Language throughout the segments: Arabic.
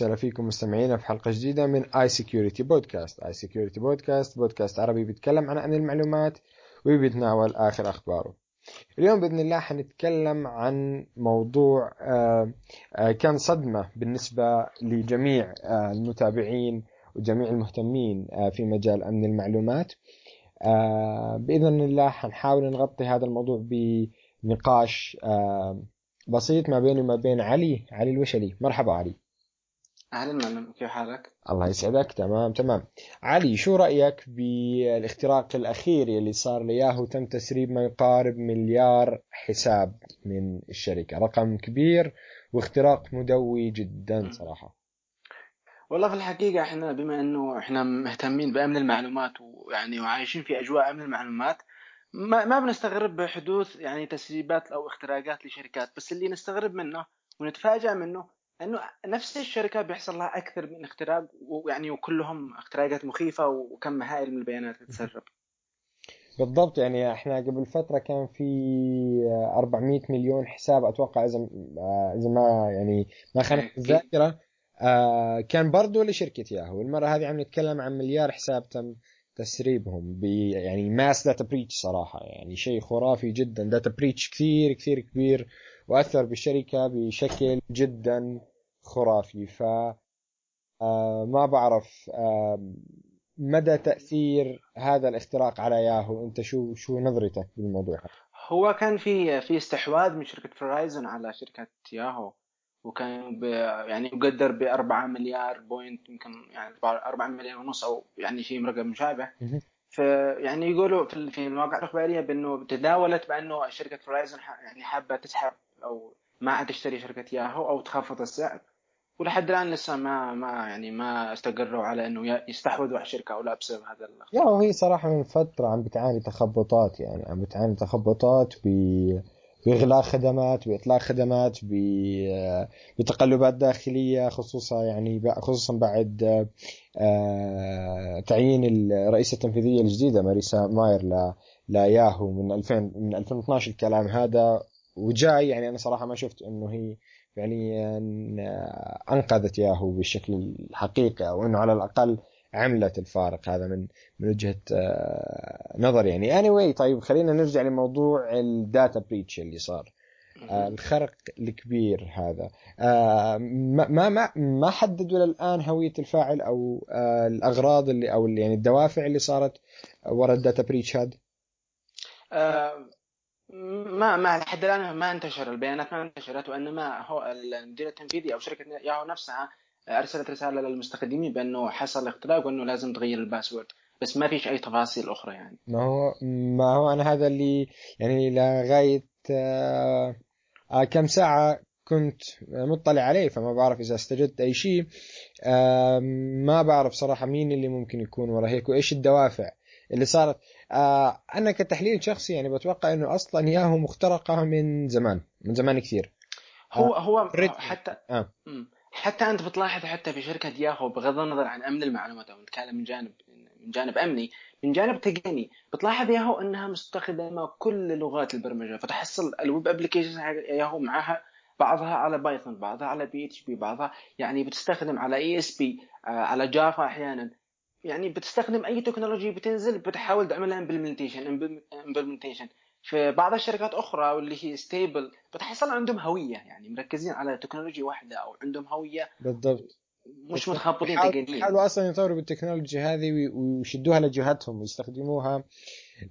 وسهلا فيكم مستمعينا في حلقة جديدة من iSecurity Podcast iSecurity Podcast بودكاست عربي بيتكلم عن أمن المعلومات وبيتناول آخر أخباره. اليوم بإذن الله حنتكلم عن موضوع آه، آه، كان صدمة بالنسبة لجميع آه، المتابعين وجميع المهتمين في مجال أمن المعلومات. بإذن الله حنحاول نغطي هذا الموضوع بنقاش بسيط ما بيني وما بين علي علي الوشلي. مرحبا علي. أهلا معلم كيف حالك؟ الله يسعدك تمام تمام. علي شو رأيك بالاختراق الأخير اللي صار لياهو؟ تم تسريب ما يقارب مليار حساب من الشركة رقم كبير واختراق مدوي جدا صراحة. والله في الحقيقة إحنا بما إنه إحنا مهتمين بأمن المعلومات ويعني وعايشين في أجواء أمن المعلومات ما, ما بنستغرب بحدوث يعني تسريبات أو اختراقات لشركات بس اللي نستغرب منه ونتفاجأ منه إنه نفس الشركة بيحصل لها أكثر من اختراق ويعني وكلهم اختراقات مخيفة وكم هائل من البيانات تتسرب. بالضبط يعني إحنا قبل فترة كان في 400 مليون حساب أتوقع إذا إذا ما يعني ما خانت إيه، الذاكرة. آه كان برضو لشركة ياهو. المرة هذه عم نتكلم عن مليار حساب تم تسريبهم ب يعني mass data breach صراحة. يعني شيء خرافي جدا. data breach كثير كثير كبير وأثر بالشركة بشكل جدا. خرافي. ف آه، ما بعرف مدى تأثير هذا الاختراق على ياهو؟ أنت شو شو نظرتك بالموضوع؟ هذا هو كان في في استحواذ من شركة فرايزون على شركة ياهو وكان يعني يقدر ب 4 مليار point يمكن يعني 4 مليار ونص أو يعني شيء رقم مشابه. فيعني يقولوا في المواقع الإخبارية بأنه تداولت بأنه شركة فرايزون يعني حابة تسحب أو ما عاد تشتري شركة ياهو أو تخفض السعر. ولحد الآن لسه ما ما يعني ما استقروا على إنه يستحوذوا على الشركة أو لا بسبب هذا لا وهي صراحة من فترة عم بتعاني تخبطات يعني عم بتعاني تخبطات ب بإغلاق خدمات بإطلاق خدمات بتقلبات داخلية خصوصا يعني خصوصا بعد آه، تعيين الرئيسة التنفيذية الجديدة ماريسا ماير لياهو من 2000 من 2012 الكلام هذا. وجاي يعني أنا صراحة ما شفت إنه هي فعليا أنقذت ياهو بالشكل الحقيقي أو أنه على الأقل عملت الفارق. هذا من من وجهة آه، نظر يعني. anyway anyway طيب خلينا نرجع لموضوع ال data breach اللي صار. آه، الخرق الكبير هذا. آه، ما ما ما حددوا للان هوية الفاعل أو الأغراض اللي أو يعني الدوافع اللي صارت وراء ال data breach هذا ما ما لحد الآن ما انتشر البيانات ما انتشرت وإنما هو المدير التنفيذي أو شركة ياهو نفسها أرسلت رسالة للمستخدمين بأنه حصل اختراق وأنه لازم تغير ال password. بس ما فيش أي تفاصيل أخرى يعني. ما هو ما هو أنا هذا اللي يعني لغاية آه آه كم ساعة كنت مطلع عليه فما بعرف إذا استجدت أي شيء. آه ما بعرف صراحة مين اللي ممكن يكون ورا هيك وإيش الدوافع اللي صارت. أنا كتحليل شخصي يعني بتوقع إنه أصلا ياهو مخترقة من زمان من زمان كثير. هو هو حتى آه. حتى أنت بتلاحظ حتى في شركة ياهو بغض النظر عن امن المعلومات أو نتكلم من جانب من جانب أمني من جانب تقني بتلاحظ ياهو إنها مستخدمة كل لغات البرمجة. فتحصل ال web application ياهو معها بعضها على Python بعضها على PHP بعضها يعني بتستخدم على ASP على Java أحيانا. يعني بتستخدم أي technology بتنزل بتحاول تعملها implementation implementation في بعض الشركات أخرى واللي هي stable بتحصل عندهم هوية يعني مركزين على تكنولوجيا واحدة أو عندهم هوية بالضبط. مش متخبطين تقنيا. يحاولوا أصلا يطوروا بالتكنولوجيا هذه ويشدوها لجهتهم ويستخدموها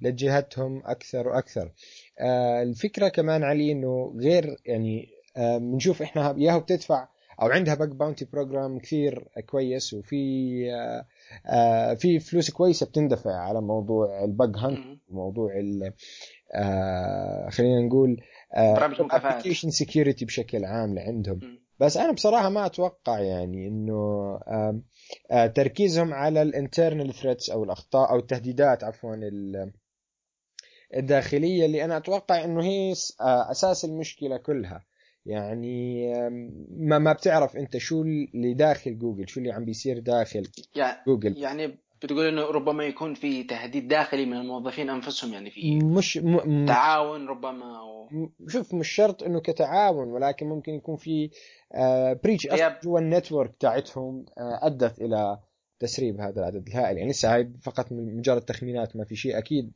لجهتهم أكثر وأكثر. آه الفكرة كمان علي إنه غير يعني آه بنشوف إحنا ياهو بتدفع أو عندها bug bounty program كثير كويس وفي آه آه في فلوس كويسة بتندفع على موضوع ال bug hunt موضوع آه خلينا نقول application security بشكل عام عندهم بس أنا بصراحة ما أتوقع يعني إنه آه آه تركيزهم على ال internal threats أو الأخطاء أو التهديدات عفوا الداخلية اللي أنا أتوقع إنه هي آه، أساس المشكلة كلها. يعني ما ما بتعرف أنت شو اللي داخل جوجل شو اللي عم بيصير داخل يعني جوجل. يعني بتقول إنه ربما يكون في تهديد داخلي من الموظفين أنفسهم يعني في مش م... تعاون ربما أو... شوف مش شرط إنه كتعاون ولكن ممكن يكون في آه breach جوا ال network تاعتهم آه أدت إلى تسريب هذا العدد الهائل. يعني لسه هاي فقط مجرد تخمينات ما في شيء أكيد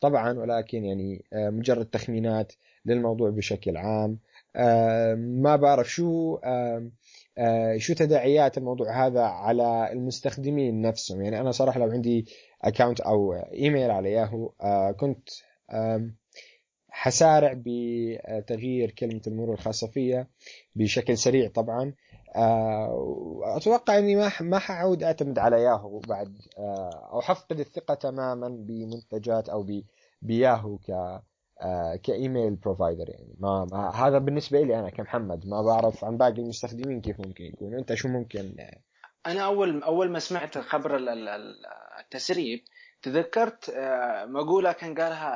طبعا ولكن يعني آه مجرد تخمينات للموضوع بشكل عام. ما بعرف شو آه شو تداعيات الموضوع هذا على المستخدمين نفسهم. يعني أنا صراحة لو عندي account أو ايميل على ياهو آه، كنت حسارع بتغيير كلمة المرور الخاصة فيها بشكل سريع طبعا. آه، أتوقع إني ما ما حعود أعتمد على ياهو بعد أو حفقد الثقة تماما بمنتجات أو بياهو ك كإيميل بروفايدر يعني. ما, ما هذا بالنسبة لي أنا كمحمد ما بعرف عن باقي المستخدمين كيف ممكن يكون. أنت شو ممكن؟ أنا اول أول ما سمعت خبر التسريب تذكرت آه، مقولة كان قالها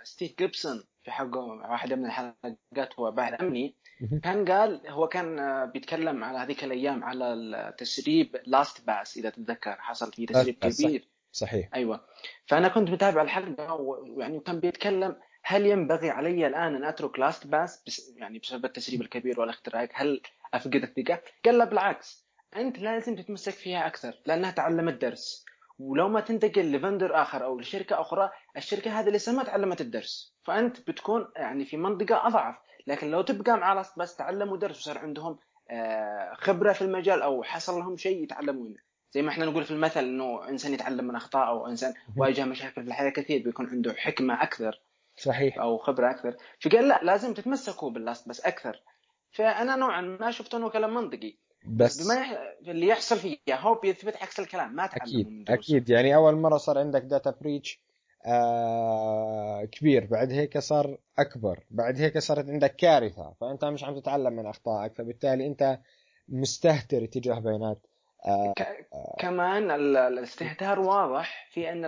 آه، ستيف جيبسون في حقه واحدة من الحلقات هو بعد أمني. كان قال هو كان بيتكلم على هذيك الأيام على التسريب لاست باس إذا تتذكر. حصل فيه تسريب كبير. صحيح. أيوه. فأنا كنت متابع الحلقة ويعني كان بيتكلم هل ينبغي علي الآن أن أترك لاست باس بس يعني بسبب التسريب الكبير والاختراق هل افقد الثقه؟ قال لا بالعكس. أنت لازم تتمسك فيها أكثر لأنها تعلمت درس. ولو ما تنتقل ل vendor آخر أو لشركة أخرى الشركة هذه لسه ما تعلمت الدرس. فأنت بتكون يعني في منطقة أضعف. لكن لو تبقى مع لاست باس تعلموا درس وصار عندهم آه، خبرة في المجال أو حصل لهم شيء يتعلموا منه زي ما إحنا نقول في المثل إنه إنسان يتعلم من اخطائه أو إنسان واجه مشاكل في الحياة كثير بيكون عنده حكمة أكثر. صحيح. أو خبرة أكثر. فقال لا لازم تتمسكوا باللاست باس أكثر. فأنا نوعا ما شفت إنه كلام منطقي. بس بما يح... اللي يحصل فيه هو بيثبت عكس الكلام ما تعلم أكيد أكيد. يعني أول مرة صار عندك data breach آه كبير. بعد هيك صار أكبر. بعد هيك صارت عندك كارثة. فأنت مش عم تتعلم من أخطائك. فبالتالي أنت مستهتر تجاه بيانات آه كمان الاستهتار واضح في أن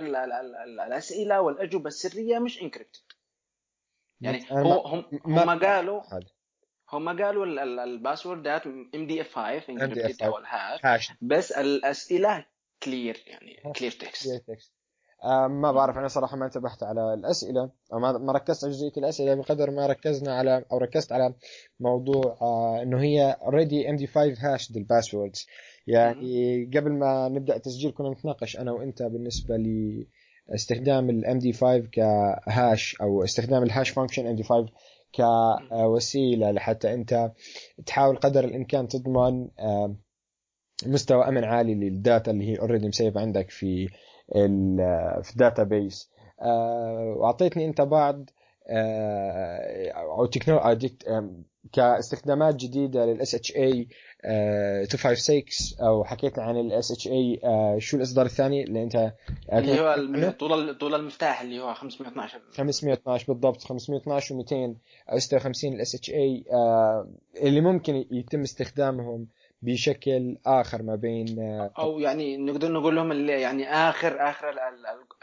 الأسئلة والأجوبة السرية مش encrypted يعني هو هم هم قالوا هم قالوا الباسوردات MD اف 5 encrypted أو ال hash بس الأسئلة clear يعني clear text ما بعرف أنا صراحة ما انتبهت على الأسئلة أو ما ركزت على جزئية الأسئلة بقدر ما ركزنا على أو ركزت على موضوع آه إنه هي already MD 5 hash ال passwords. يعني قبل ما نبدأ التسجيل كنا نتناقش أنا وأنت بالنسبة لي استخدام ال MD 5 ك hash أو استخدام ال hash function MD 5 كوسيله لحتى أنت تحاول قدر الإمكان تضمن مستوى أمن عالي لل data اللي هي already مسيب عندك في في ال database وأعطيتني أنت بعض أو تكنولوجيا كاستخدامات جديدة لل SHA 256 أو حكيت عن ال SHA شو الإصدار الثاني اللي أنت اللي هو طول طول المفتاح اللي هو 512 512 بالضبط 512 و200 أو 56 ال SHA اللي ممكن يتم استخدامهم بشكل آخر ما بين آه، أو يعني نقدر نقول لهم اللي يعني آخر آخر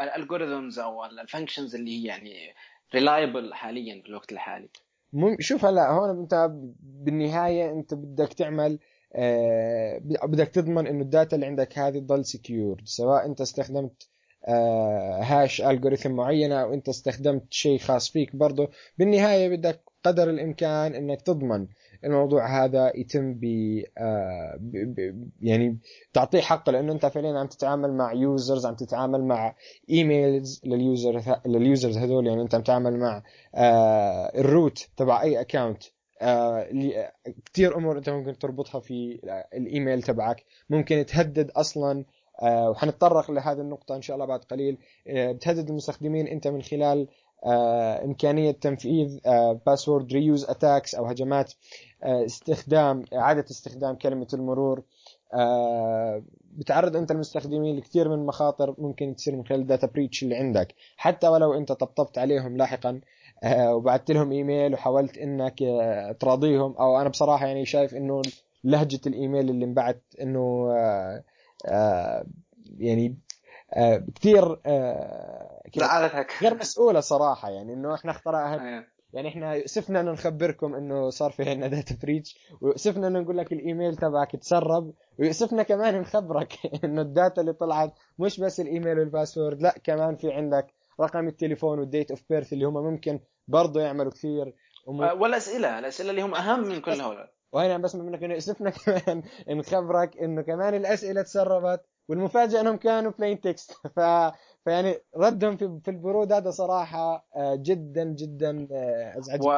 ال algorithms أو ال functions اللي هي يعني reliable حاليا في الوقت الحالي. شوف هلا هون انت بالنهاية انت بدك تعمل آه بدك تضمن انه ال data اللي عندك هذه تضل secure سواء انت استخدمت آه hash algorithm معينة أو انت استخدمت شيء خاص فيك برضه بالنهاية بدك قدر الإمكان إنك تضمن. الموضوع هذا يتم ب آه يعني تعطيه حقه لأنه أنت فعليا عم تتعامل مع users عم تتعامل مع emails لل user لل users هذول. يعني أنت عم تتعامل مع آه ال root تبع أي account آه كثير أمور أنت ممكن تربطها في الايميل تبعك. ممكن تهدد أصلا وحنتطرق لهذه النقطة إن شاء الله بعد قليل. بتهدد المستخدمين أنت من خلال آه إمكانية تنفيذ password reuse attacks أو هجمات آه استخدام إعادة استخدام كلمة المرور. آه بتعرض أنت المستخدمين لكثير من المخاطر ممكن تصير من خلال ال data breach اللي عندك. حتى ولو أنت طبطبت عليهم لاحقا وبعثت لهم إيميل وحاولت إنك تراضيهم أو أنا بصراحة يعني شايف إنه لهجة الإيميل اللي انبعث إنه يعني كثير زعلتك. غير مسؤولة صراحة يعني إنه إحنا اخترعها يعني إحنا يؤسفنا إنه نخبركم إنه صار في عندنا data breach ويؤسفنا إنه نقول لك الإيميل تبعك تسرب ويؤسفنا كمان نخبرك إنه ال data اللي طلعت مش بس ال email وال password لأ كمان في عندك رقم التليفون وال date of birth اللي هم ممكن برضه يعملوا كثير. وم... آه، والأسئلة الأسئلة اللي هم أهم من كل هؤلاء. وهنا بس منك إنه اسفين كمان نخبرك إنه كمان الأسئلة تسربت. والمفاجأة إنهم كانوا plain text ف... فيعني ردهم في في البرود هذا صراحة آه، جدا جدا آه، ازعج و...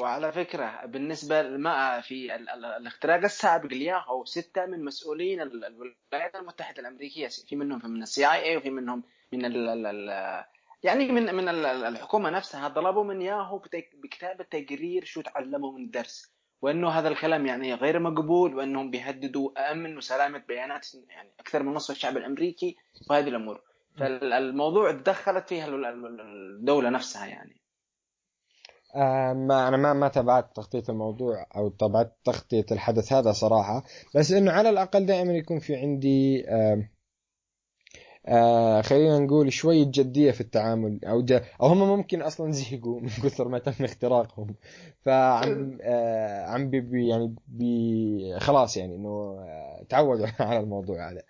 وعلى فكرة بالنسبة ما في الاختراق السابق لياهو ستة من مسؤولين الولايات المتحدة الأمريكية في منهم من السي اي اي وفي منهم من ال ال يعني من من الحكومة نفسها طلبوا من ياهو بكتابة تقرير شو تعلموا من الدرس. وأنه هذا الكلام يعني غير مقبول وأنهم بيهددوا أمن وسلامة بيانات يعني أكثر من نصف الشعب الأمريكي وهذه الأمور. فالموضوع تدخلت فيها الدولة نفسها يعني. آه ما أنا ما ما تابعت تغطيه الموضوع أو تابعت تغطيه الحدث هذا صراحة بس إنه على الأقل دائما يكون في عندي آه آه خلينا نقول شوية جدية في التعامل أو جا أو هم ممكن أصلا زهقوا من كثر ما تم اختراقهم. فعم آه عم بي بي يعني بي خلاص يعني إنه آه تعودوا على الموضوع هذا.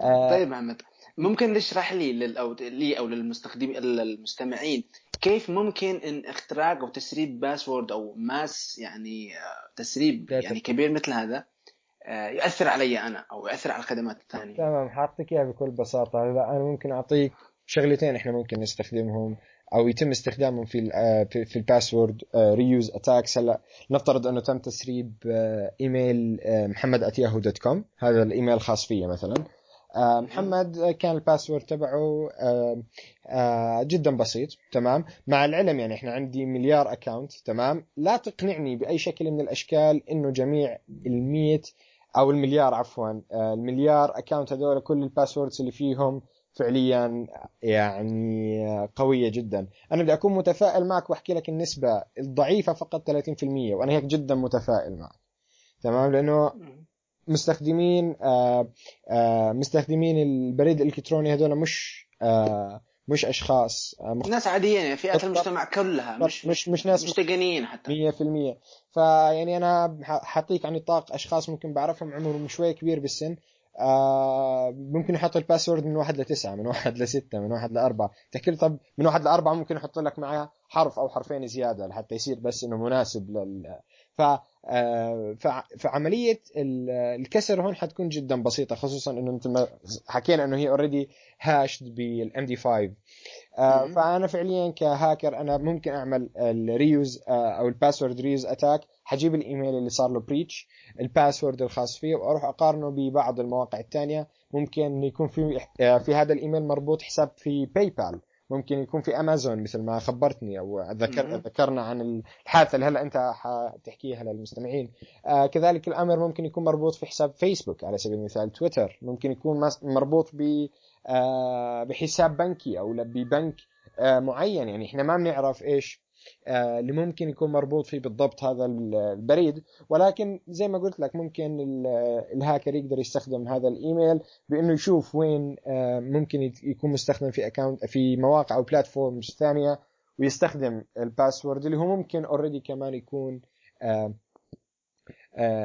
آه طيب محمد ممكن تشرح لي لل أو لي أو للمستخدمين المستمعين كيف ممكن إن اختراق أو تسريب password أو mass يعني آه، تسريب يعني كبير مثل هذا؟ يأثر علي أنا أو يأثر على الخدمات الثانية. تمام حاعطيك إياها بكل بساطة. هلا أنا ممكن أعطيك شغلتين إحنا ممكن نستخدمهم أو يتم استخدامهم في آه، في ال password reuse attacks هلأ نفترض أنه تم تسريب آه، إيميل محمد at Yahoo dot com هذا الإيميل الخاص فيا مثلا. محمد كان ال password تبعه جدا بسيط. تمام. مع العلم يعني إحنا عندي مليار account تمام. لا تقنعني بأي شكل من الأشكال إنه جميع ال أو المليار عفوا. آه، المليار account هذول كل ال passwords اللي فيهم فعليا يعني قوية جدا. أنا بدي أكون متفائل معك وأحكي لك النسبة الضعيفة فقط 30% وأنا هيك جدا متفائل معك. تمام؟ لأنه مستخدمين آه، آه، مستخدمين البريد الإلكتروني هذول مش مش أشخاص. ناس عاديين يعني فئات المجتمع كلها مش مش مش ناس مش تقنيين حتى. 100% فيعني أنا حاعطيك عن نطاق أشخاص ممكن بعرفهم عمرهم شوي كبير بالسن. آه ممكن يحط ال password من واحد لتسعة من واحد لستة من واحد لأربعة. تحكي لي طب من واحد لأربعة ممكن يحط لك معاه حرف أو حرفين زيادة لحتى يصير بس إنه مناسب لل ف فعملية الكسر هون حتكون جدا بسيطة خصوصا إنه أنت حكينا إنه هي already hashed بال MD5 فأنا فعليا كهاكر أنا ممكن أعمل ال reuse آه، أو ال password reuse attack حجيب الإيميل اللي صار له breach ال password الخاص فيه وأروح أقارنه ببعض المواقع الثانية ممكن يكون في آه، في هذا الإيميل مربوط حساب في PayPal ممكن يكون في امازون مثل ما خبرتني أو ذكر ذكرنا عن الحادثة اللي هلأ أنت حتحكيها للمستمعين. آه كذلك الأمر ممكن يكون مربوط في حساب فيسبوك على سبيل المثال. تويتر ممكن يكون مربوط ب آه بحساب بنكي أو ببنك آه معين. يعني إحنا ما بنعرف إيش اللي ممكن يكون مربوط فيه بالضبط هذا البريد. ولكن زي ما قلت لك ممكن الهاكر يقدر يستخدم هذا الإيميل بإنه يشوف وين آه، ممكن يكون مستخدم في account في مواقع أو platforms ثانية ويستخدم ال password اللي هو ممكن already كمان يكون آه،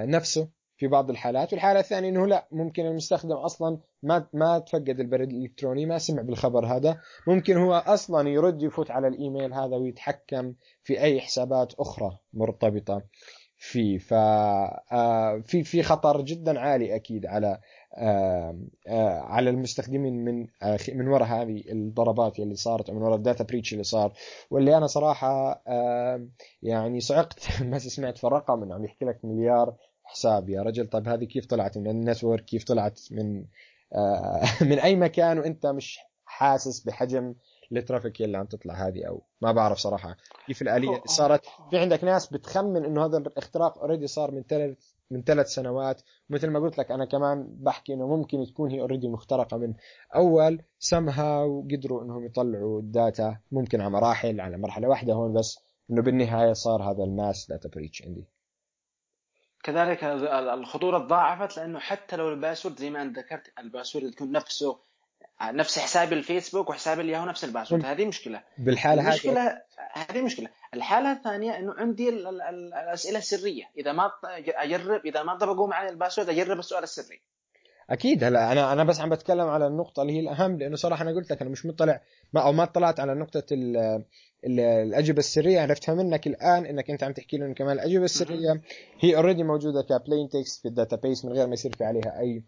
نفسه. في بعض الحالات والحالة الثانية إنه لا ممكن المستخدم أصلا ما ما تفقد البريد الإلكتروني ما سمع بالخبر هذا. ممكن هو أصلا يرد يفوت على الإيميل هذا ويتحكم في أي حسابات أخرى مرتبطة فيه. ف آه، في في خطر جدا عالي أكيد على آه، آه، على المستخدمين من من وراء هذه الضربات اللي صارت من وراء ال data breach اللي صار. واللي أنا صراحة يعني صعقت ما سمعت في الرقم انه عم يحكي لك مليار حساب يا رجل طيب هذه كيف طلعت؟ من ال network كيف طلعت؟ من آه من أي مكان؟ وأنت مش حاسس بحجم ال traffic اللي عم تطلع هذه؟ أو ما بعرف صراحة. كيف الآلية؟ صارت في عندك ناس بتخمن إنه هذا الاختراق already صار من ثلاث من ثلاث سنوات. مثل ما قلت لك أنا كمان بحكي إنه ممكن تكون هي already مخترقة من أول. سمها وقدروا إنهم يطلعوا ال data ممكن على مراحل على مرحلة واحدة هون بس إنه بالنهاية صار هذا ال mass data breach عندي. كذلك الخطورة تضاعفت لأنه حتى لو ال password زي ما أنت ذكرت ال password يكون نفسه نفس حساب الفيسبوك وحساب الياهو نفس ال password. هذه مشكلة. بالحالة هذه. هذه مشكلة. الحالة الثانية إنه عندي الأسئلة السرية. إذا ما أجرب إذا ما طبقوا معي ال password أجرب السؤال السري. أكيد. هلا أنا أنا بس عم بتكلم على النقطة اللي هي الأهم لأنه صراحة أنا قلت لك أنا مش مطلع ما أو ما اطلعت على نقطة ال ال الأجوبة السرية. عرفتها منك الآن إنك أنت عم تحكي لهم كمان الأجوبة السرية. هي already موجودة ك plain text في ال database من غير ما يصير في عليها أي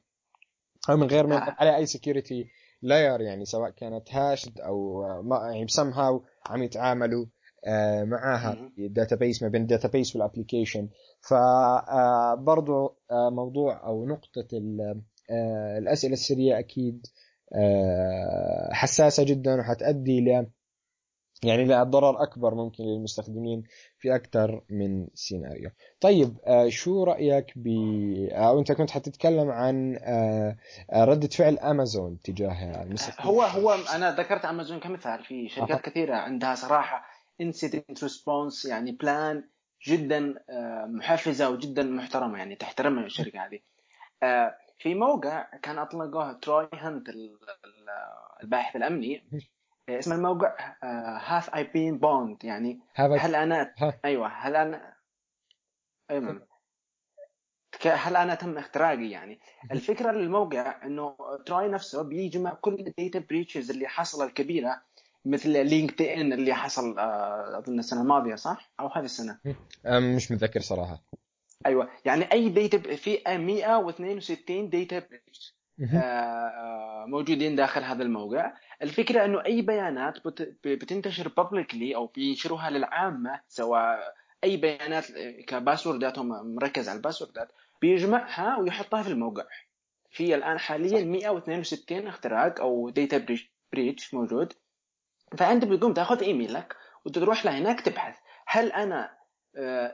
أو من غير ما آه. عليها أي security layer يعني سواء كانت hashed أو ما يعني بس somehow عم يتعاملوا آه، معاها ال database ما بين ال database وال application فبرضه موضوع أو نقطة الأسئلة السريه أكيد آه، حساسة جدا وحتؤدي ل يعني لضرر أكبر ممكن للمستخدمين في أكثر من سيناريو. طيب آه، شو رأيك ب أو أنت كنت حتتكلم عن ردة فعل أمازون تجاه المستخدمين هو هو أنا ذكرت أمازون كمثال في شركات أه. كثيرة عندها صراحة incident response يعني plan جدا آه، محفزة وجدا محترمة يعني تحترمها الشركة هذه آه، في موقع كان اطلقوه Troy Hunt الباحث الأمني. اسم الموقع Have I Been Pwned يعني هل أنا أيوه هل أنا هل أنا تم اختراقي يعني؟ الفكرة للموقع إنه Troy نفسه بيجمع كل ال data breaches اللي حصل الكبيرة مثل LinkedIn اللي حصل آه، أظن السنة الماضية صح؟ أو هذه السنة؟ مش متذكر صراحة. أيوه. يعني أي data في 162 data breach موجودين داخل هذا الموقع. الفكرة إنه أي بيانات بتنتشر publicly أو بينشروها للعامة سواء أي بيانات ك passwordات مركز على ال passwordات بيجمعها ويحطها في الموقع. في الآن حاليا 162 اختراق أو data breach موجود. فأنت بتقوم تاخذ إيميلك وتروح لهناك تبحث. هل أنا آه،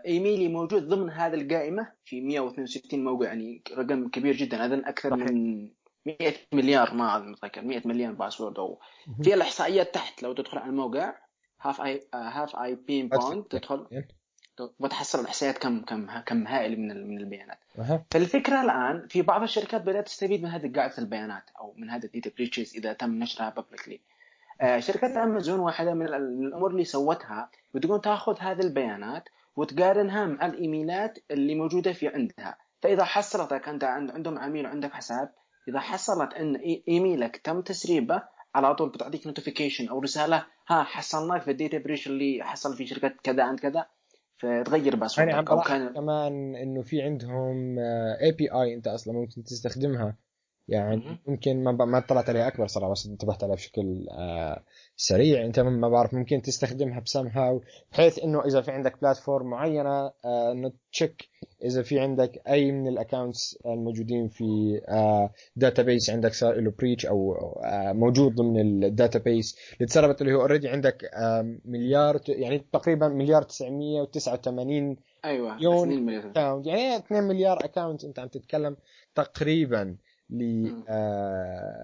إيميلي موجود ضمن هذه القائمة في 162 موقع يعني رقم كبير جدا أظن أكثر صحيح. من 100 مليار ما متذكر 100 مليون password أو في الإحصائيات تحت لو تدخل على الموقع Have I Have I Been Pwned تدخل. وتحصل الإحصائيات كم كم كم هائل من من البيانات. فالفكرة الآن في بعض الشركات بدأت تستفيد من هذه قاعدة البيانات أو من هذا ال data breaches إذا تم نشرها publicly آه، شركة امازون واحدة من الأمور اللي سوتها بتقوم تأخذ هذه البيانات وتقارنها مع الإيميلات اللي موجودة في عندها. فإذا حصلتك أنت عندهم عميل وعندك حساب إذا حصلت إن إيميلك تم تسريبه على طول بتعطيك notification أو رسالة ها حصلناك في ال data breach اللي حصل في شركة كذا عند كذا. فتغير passwordك يعني أو كان كمان إنه في عندهم API أنت أصلا ممكن تستخدمها. يعني ممكن ما ما اطلعت عليها أكبر صراحة بس انتبهت عليها بشكل آه سريع. انت ما بعرف ممكن تستخدمها somehow بحيث إنه إذا في عندك platform معينة آه إنه check إذا في عندك أي من ال accounts الموجودين في آه database عندك صار له breach أو آه موجود ضمن ال database اللي تسربت اللي هو already عندك آه مليار يعني تقريبا مليار 989 أيوه مليون account يعني 2 مليار account أنت عم تتكلم تقريبا.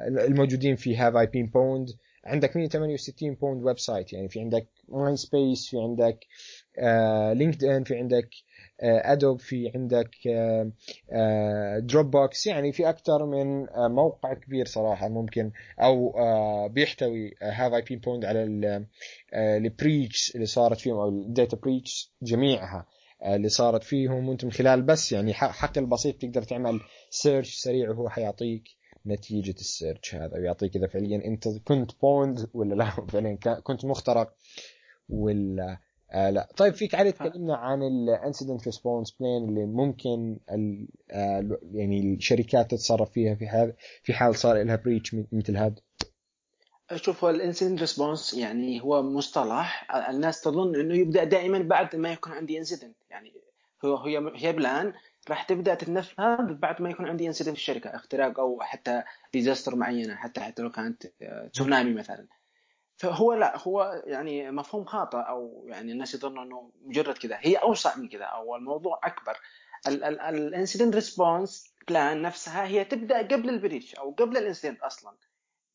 للموجودين في Have I Been Pwned عندك 168 pwned website يعني في عندك Myspace في عندك LinkedIn في عندك Adobe في عندك Dropbox يعني في أكثر من موقع كبير صراحة ممكن أو بيحتوي Have I Been Pwned على ال breach اللي صارت فيهم أو ال data breach جميعها. اللي صارت فيهم وانت من خلال بس يعني حقل بسيط تقدر تعمل search سريع وهو حيعطيك نتيجة ال search هذا ويعطيك إذا فعليا أنت كنت pwned ولا لا فعليا كنت مخترق ولا آه لا. طيب فيك علي تكلمنا عن ال incident response plan اللي ممكن آه يعني الشركات تتصرف فيها في حال في حال صار لها breach مثل هذا. شوف ال incident response يعني هو مصطلح. الناس تظن إنه يبدأ دائما بعد ما يكون عندي incident يعني هو هي هي plan راح تبدأ تتنفذ بعد ما يكون عندي incident في الشركة. اختراق أو حتى disaster معينة حتى حتى لو كانت تسونامي مثلا. فهو لا هو يعني مفهوم خاطئ أو يعني الناس يظنوا إنه مجرد كذا هي أوسع من كذا أو الموضوع أكبر. ال incident response plan نفسها هي تبدأ قبل ال breach أو قبل ال incident أصلا.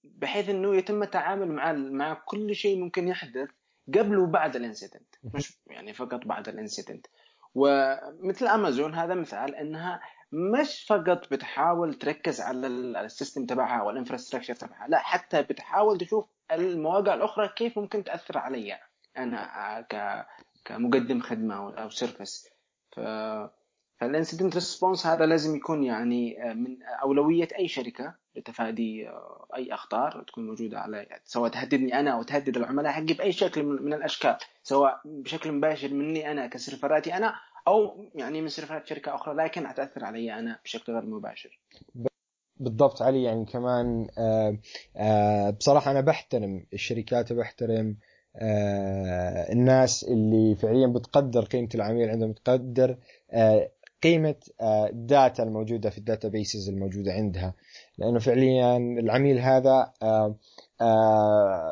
بحيث إنه يتم التعامل مع مع كل شيء ممكن يحدث قبل وبعد ال incident مش يعني فقط بعد ال incident ومثل امازون هذا مثال إنها مش فقط بتحاول تركز على ال system تبعها أو ال infrastructure تبعها لا حتى بتحاول تشوف المواقع الأخرى كيف ممكن تأثر علي أنا ك كمقدم خدمة أو service ف فال incident response هذا لازم يكون يعني من أولوية أي شركة لتفادي أي أخطار تكون موجودة على سواء تهددني أنا أو تهدد العملاء حقي باي شكل من الأشكال سواء بشكل مباشر مني أنا كسيرفراتي أنا أو يعني من سيرفرات شركة أخرى لكن حتاثر علي أنا بشكل غير مباشر. بالضبط علي يعني كمان آه، آه، بصراحة أنا بحترم الشركات وبحترم آه، الناس اللي فعليا بتقدر قيمة العميل عندهم بتقدر قيمة ال data الموجودة في ال databases الموجودة عندها. لأنه فعليا العميل هذا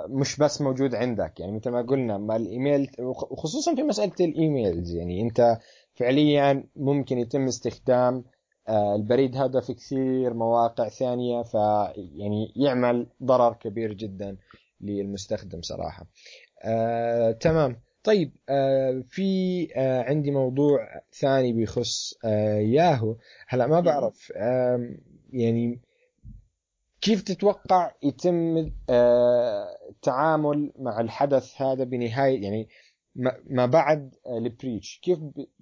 مش بس موجود عندك. يعني مثل ما قلنا ما الإيميل وخصوصا في مسألة ال emails. يعني أنت فعليا ممكن يتم استخدام آه، البريد هذا في كثير مواقع ثانية فيعني يعمل ضرر كبير جدا للمستخدم صراحة. آه، تمام. طيب آه، في آه، عندي موضوع ثاني بيخص آه، ياهو. هلا ما بعرف يعني كيف تتوقع يتم التعامل مع الحدث هذا بنهاية يعني ما بعد البريتش؟ كيف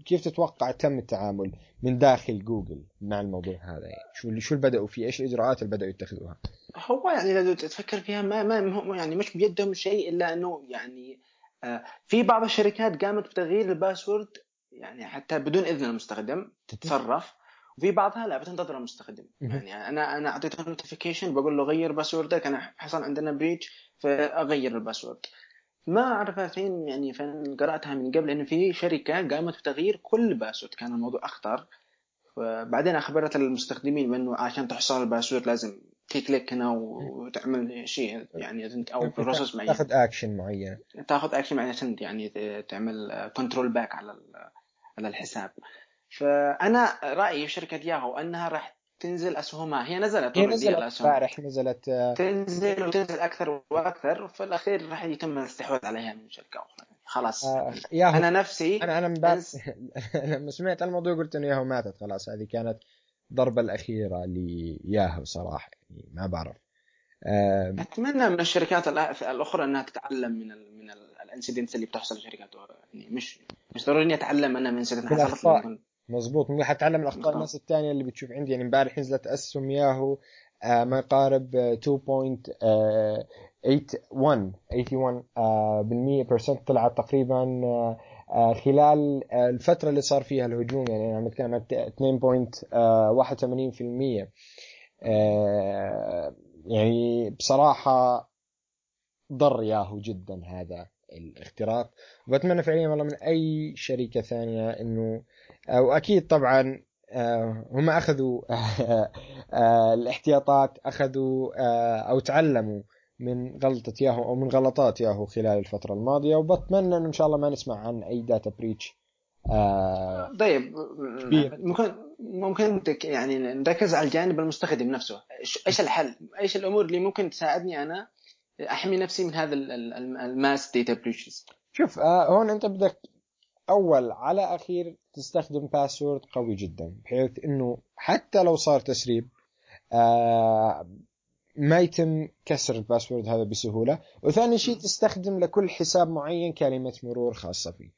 كيف تتوقع تم التعامل من داخل جوجل مع الموضوع هذا؟ يعني شو اللي شو اللي بداوا فيه؟ إيش الإجراءات اللي بدأوا يتخذوها؟ هو يعني لو تفكر فيها ما ما يعني مش بيدهم شيء إلا إنه يعني في بعض الشركات قامت بتغيير ال password يعني حتى بدون إذن المستخدم تتصرف. وفي بعضها لا بتنتظر المستخدم. يعني أنا أنا أعطيته notification بقول له غير passwordك أنا حصل عندنا breach فأغير ال password. ما أعرف فين يعني فين قرأتها من قبل إنه في شركة قامت بتغيير كل password. كان الموضوع أخطر. وبعدين أخبرت المستخدمين بانه عشان تحصل ال password لازم تclick هنا وتعمل شيء يعني أو process معين. تاخذ اكشن معين. تاخذ اكشن معين عشان يعني تعمل control back على على الحساب. فأنا رأيي في شركة ياهو أنها راح تنزل أسهمها. هي نزلت هي نزلت امبارح نزلت آه، تنزل وتنزل أكثر وأكثر وفي الأخير راح يتم الاستحواذ عليها من شركة أخرى. خلاص. آه ياهو أنا نفسي أنا أنا لما سمعت الموضوع قلت إنه ياهو ماتت خلاص. هذه كانت الضربة الأخيرة لياهو صراحة يعني ما بعرف. أتمنى من الشركات الأخرى إنها تتعلم من ال من ال incidents اللي بتحصل للشركات يعني مش مش ضروري إني أتعلم أنا من incident حصلت مزبوط مو حتعلم الأخطاء الناس الثانية اللي بتشوف عندي يعني امبارح نزلت أسهم ياهو ما يقارب 2.81 81 آه بالمية percent طلعت تقريبا آه خلال آه الفترة اللي صار فيها الهجوم يعني عم نتكلم عن 2.81% آه يعني بصراحة ضر ياهو جدا هذا الاختراق. وبتمنى فعليا والله من أي شركة ثانية إنه واكيد طبعا آه، هم أخذوا آه، الاحتياطات أخذوا آه، أو تعلموا من غلطة ياهو أو من غلطات ياهو خلال الفترة الماضية وبتمنى إنه إن شاء الله ما نسمع عن أي data breach طيب ممكن ممكن يعني نركز على الجانب المستخدم نفسه إيش الحل؟ إيش الأمور اللي ممكن تساعدني أنا أحمي نفسي من هذا ال mass data breaches؟ شوف هون أنت بدك أول على أخير تستخدم password قوي جدا بحيث إنه حتى لو صار تسريب آه ما يتم كسر ال password هذا بسهولة. وثاني شيء تستخدم لكل حساب معين كلمة مرور خاصة فيه.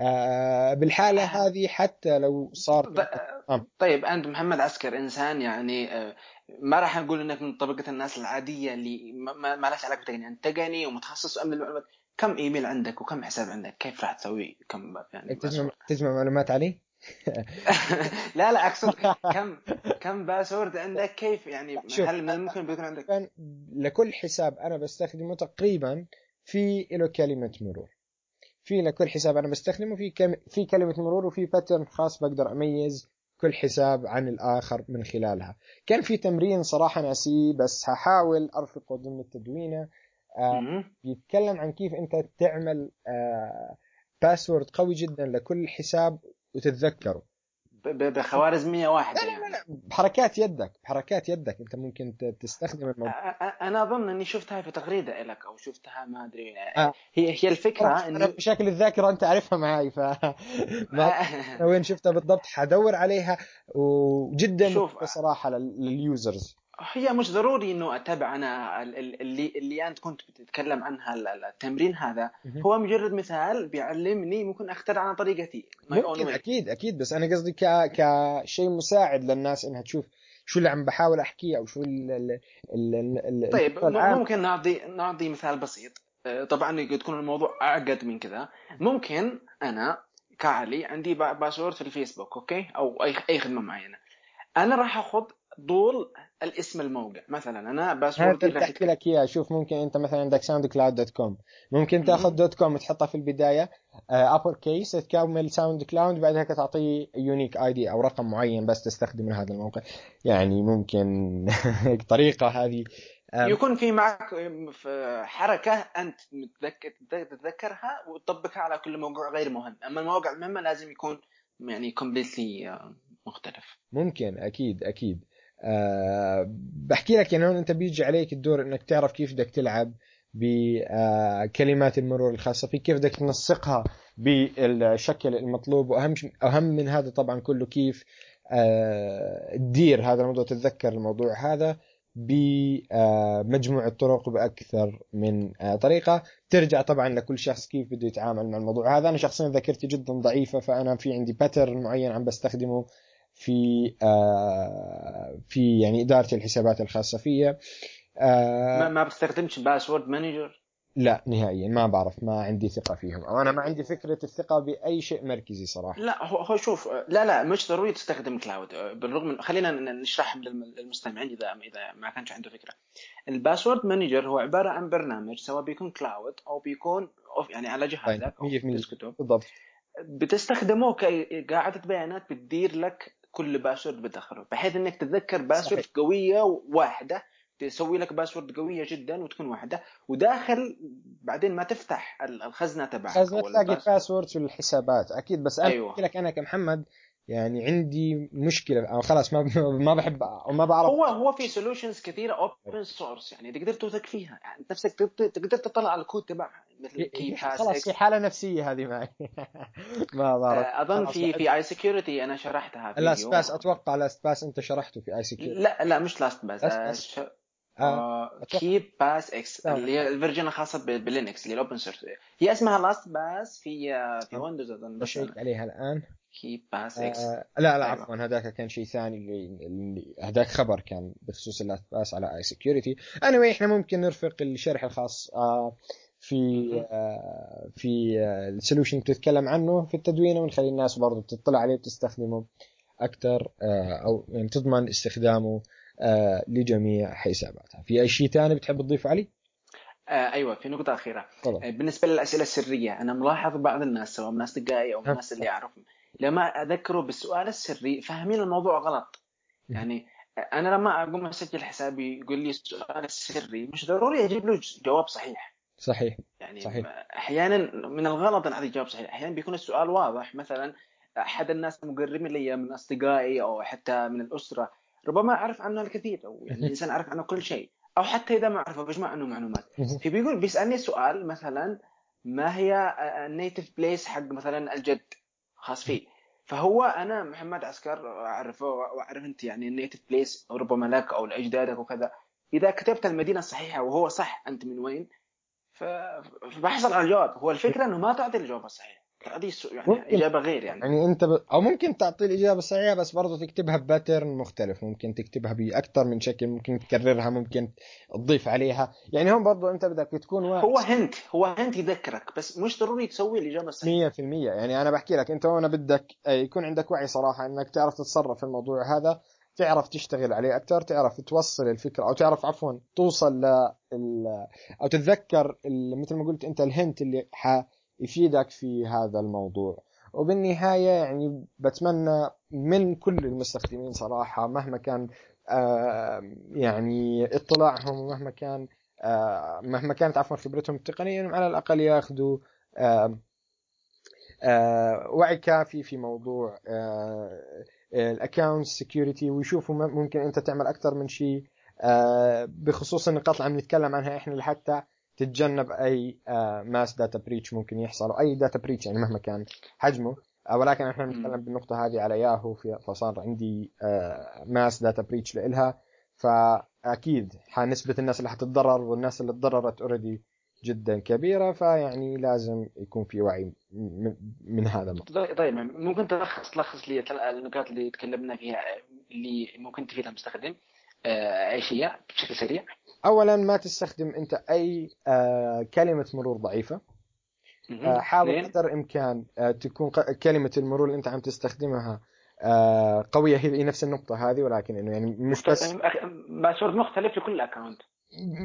آه بالحالة هذه حتى لو صار آه. طيب أنت محمد عسكر إنسان يعني آه ما راح نقول إنك من طبقة الناس العادية اللي ما, ما لهاش علاقة بتقني أنت تقني ومتخصص امن المعلومات. كم إيميل عندك وكم حساب عندك؟ كيف راح تسوي كم يعني تجمع تجمع معلومات علي؟ لا لا أقصد كم كم باسورد عندك كيف يعني هل من الممكن بيكون عندك؟ لكل حساب أنا بستخدمه تقريبا في له كلمة مرور. في لكل حساب أنا بستخدمه في كم في كلمة مرور وفي pattern خاص بقدر أميز كل حساب عن الآخر من خلالها. كان في تمرين صراحة ناسيه بس هحاول أرفقه ضمن التدوينة. آه بيتكلم عن كيف أنت تعمل آه password قوي جدا لكل حساب وتتذكره بخوارزميه واحدة لا لا بحركات يدك بحركات يدك. انت ممكن تستخدم الموضوع أنا أظن إني شفتها في تغريدة لك أو شفتها ما أدري. آه. هي هي الفكرة انه مشاكل الذاكرة أنت عارفها معي ف وين شفتها بالضبط. حدور عليها وجدا شوف. صراحة لليوزرز. هي مش ضروري إنه اتبع أنا اللي اللي أنت كنت بتتكلم عنها التمرين هذا. هو مجرد مثال بيعلمني ممكن اخترع عن طريقتي. ممكن أكيد أكيد. بس أنا قصدي ك كشيء مساعد للناس إنها تشوف شو اللي عم بحاول أحكيه أو شو ال ال ال ال طيب ممكن نعطي نعطي مثال بسيط. آه، طبعا قد يكون الموضوع أعقد من كذا. ممكن أنا كعلي عندي password في الفيسبوك أوكي؟ أو اي أي خدمة معينة. أنا راح أخذ طول الاسم الموقع مثلا أنا password ي راح احكي لك اياها شوف ممكن أنت مثلا عندك ساوند كلاود dot com ممكن تأخذ dot com وتحطها في البداية. upper case تكمل ساوند كلاود بعدها تعطيه unique ID أو رقم معين بس تستخدم هذا الموقع. يعني ممكن طريقة هذه. يكون في معك حركة أنت تتذكرها وتطبقها على كل موقع غير مهم. أما المواقع المهمة لازم يكون يعني كومبليتلي مختلف. ممكن أكيد أكيد. أه بحكي لك يعني أنت بيجي عليك الدور إنك تعرف كيف بدك تلعب بكلمات المرور الخاصة فيك كيف بدك تنسقها بالشكل المطلوب وأهم أهم من هذا طبعا كله كيف أه تدير هذا الموضوع تتذكر الموضوع هذا بمجموعة طرق وبأكثر من آه، طريقة. ترجع طبعا لكل شخص كيف بده يتعامل مع الموضوع هذا. أنا شخصيا ذاكرتي جدا ضعيفة فأنا في عندي pattern معين عم بستخدمه. في آه، في يعني إدارة الحسابات الخاصة فيا. ما ما بستخدمش password manager؟ لا نهائيا ما بعرف ما عندي ثقة فيهم. أو أنا ما عندي فكرة الثقة بأي شيء مركزي صراحة. لا هو هو شوف لا لا مش ضروري تستخدم cloud. بالرغم من خلينا نشرح للمستمعين اذا إذا ما كانش عنده فكرة. ال password manager هو عبارة عن برنامج سواء بيكون cloud أو بيكون يعني على جهازك أو بالضبط. بتستخدمه كقاعده بيانات بتدير لك كل password بتدخله بحيث إنك تتذكر password صحيح. قوية واحدة تسوي لك password قوية جدا وتكون واحدة وداخل بعدين ما تفتح الخزنة تبعك خزنة تلاقي password والحسابات أكيد بس أنا أيوة. لك أنا كمحمد يعني عندي مشكلة. أو خلاص ما ما بحب ما بعرف. هو هو في solutions كثيرة open source يعني تقدر توثق فيها. يعني نفسك تقدر تطلع على الكود تبعها مثل كي خلاص في حالة نفسية هذه معي ما بعرف. آه، أظن في في iSecurity أنا شرحتها في LastPass أتوقع LastPass أنت شرحته في iSecurity لا لا مش LastPass كيب باس إكس اللي هي ال version الخاصة بال Linux اللي ال open source هي اسمها LastPass في آه، في ويندوز أظن بشيك عليها الآن. KeePassX آه لا لا. عفوا هذاك كان شيء ثاني اللي هذاك خبر كان بخصوص ال LastPass على iSecurity anyway, إحنا ممكن نرفق الشرح الخاص آه في آه في آه ال solution بتتكلم عنه في التدوين ونخلي الناس برضه تطلع عليه وتستخدمه أكثر آه أو يعني تضمن استخدامه آه لجميع حساباتها في أي شيء ثاني بتحب تضيفه علي؟ آه أيوه في نقطة أخيرة طبعا. آه، بالنسبة للأسئلة السرية أنا ملاحظ بعض الناس سواء من اصدقائي أو من الناس اللي أعرفهم لما أذكره بالسؤال السري فاهمين الموضوع غلط. يعني أنا لما أقوم أسجل حسابي يقول لي السؤال السري مش ضروري أجيب له جواب صحيح. صحيح. يعني صحيح. أحيانا من الغلط أن اعطي جواب صحيح. أحيانا بيكون السؤال واضح. مثلا أحد الناس المقربين لي من أصدقائي أو حتى من الأسرة ربما أعرف عنه الكثير أو يعني الإنسان عارف عنه كل شيء. أو حتى إذا ما أعرفه بجمع عنه معلومات. فبيقول بيسألني سؤال مثلا ما هي النيتف بليس حق مثلا الجد؟ خاص فيه. فهو أنا محمد عسكر أعرفه وأعرف أنت يعني النيتف بليس ربما لك أو لاجدادك وكذا. إذا كتبت المدينة الصحيحة وهو صح أنت من وين؟ فبحصل على الجواب. هو الفكرة إنه ما تعطي الجواب الصحيح. هذه يعني إجابة غير يعني. يعني أنت ب... أو ممكن تعطي الإجابة الصحيحة بس برضه تكتبها بباترن مختلف. ممكن تكتبها باكثر من شكل ممكن تكررها ممكن تضيف عليها. يعني هم برضه أنت بدك تكون واحد. هو هنت هو هنت يذكرك بس مش ضروري تسوي الإجابة الصحيحة. 100% يعني أنا بحكي لك أنت هنا بدك يكون عندك وعي صراحة إنك تعرف تتصرف في الموضوع هذا. تعرف تشتغل عليه أكثر تعرف توصل الفكرة أو تعرف عفوا توصل ل أو تتذكر مثل ما قلت أنت ال hint اللي ح يفيدك في هذا الموضوع. وبالنهاية يعني بتمنى من كل المستخدمين صراحة مهما كان يعني اطلاعهم ومهما كان مهما كانت عفوا خبرتهم التقنية على الأقل ياخذوا آه، وعي كافي في موضوع ال account security ويشوفوا ممكن أنت تعمل أكثر من شيء بخصوص النقاط اللي عم نتكلم عنها إحنا لحتى تتجنب أي mass data breach ممكن يحصل أو أي data breach يعني مهما كان حجمه. ولكن إحنا بنتكلم بالنقطة هذه على ياهو فصار عندي mass data breach لإلها. فأكيد نسبه الناس اللي حتتضرر والناس اللي تضررت already جدا كبيرة فيعني لازم يكون في وعي من هذا النقطة. طيب ممكن تلخص تلخص لي النقاط اللي تكلمنا فيها اللي ممكن تفيدها المستخدم آه، اي شيء بشكل سريع. اولا ما تستخدم أنت أي آه، كلمة مرور ضعيفة. آه، حاول قدر الإمكان تكون كلمة المرور اللي أنت عم تستخدمها قوية هي نفس النقطة هذه ولكن إنه يعني مش بس password مختلف لكل account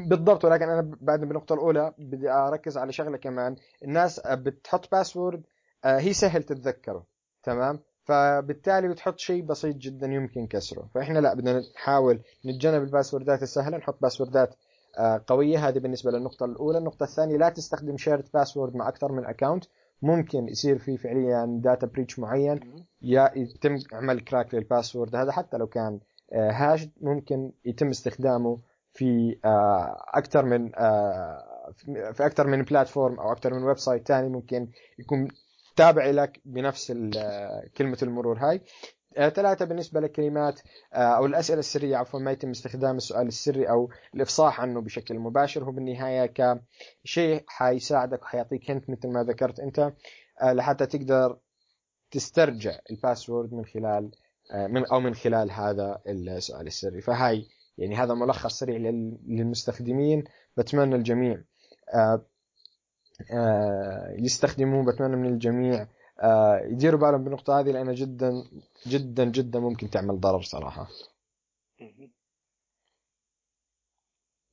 بالضبط ولكن أنا بعد بالنقطة الأولى بدي أركز على شغلة كمان. الناس بتحط password هي سهل تتذكره تمام؟ فبالتالي بتحط شيء بسيط جدا يمكن كسره. فإحنا لا بدنا نحاول نتجنب ال passwords السهلة نحط passwords آه، قوية. هذه بالنسبة للنقطة الأولى. النقطة الثانية لا تستخدم shared password مع أكثر من account ممكن يصير في فعليا data breach معين. يا يتم عمل crack لل password هذا حتى لو كان hash آه، ممكن يتم استخدامه في آه، أكثر من في أكثر من platform أو أكثر من website ثاني ممكن يكون تابع لك بنفس كلمة المرور هاي. آه، ثلاثة بالنسبة للكلمات آه، أو الأسئلة السرية عفوا ما يتم استخدام السؤال السري أو الإفصاح عنه بشكل مباشر. هو بالنهاية كشيء حيساعدك وحيعطيك hint مثل ما ذكرت أنت آه، لحتى تقدر تسترجع ال password من خلال من أو من خلال هذا السؤال السري. فهاي يعني هذا ملخص سريع للمستخدمين. بتمنى الجميع. آه، يستخدموه بتمنى من الجميع. آه، يديروا بالهم بالنقطة هذه لأنها جدا جدا جدا ممكن تعمل ضرر صراحة.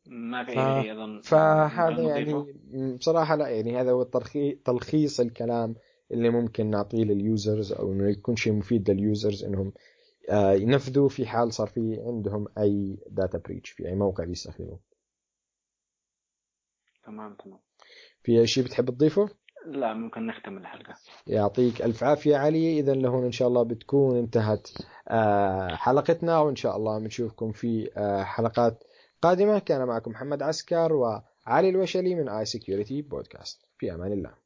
ما في شيء اظن فهذا يعني بصراحة لا يعني هذا هو تلخيص الكلام اللي ممكن نعطيه لل users أو إنه يكون شيء مفيد لل users إنهم آه، ينفذوا في حال صار في عندهم أي data breach في أي موقع بيستخدموه. تمام تمام. في أي شيء بتحب تضيفه؟ لا ممكن نختم الحلقة. يعطيك ألف عافية علي. إذا لهون إن شاء الله بتكون انتهت آه، حلقتنا وإن شاء الله بنشوفكم في آه، حلقات قادمة. كان معكم محمد عسكر وعلي الوشلي من آي سيكيورتي بودكاست في أمان الله.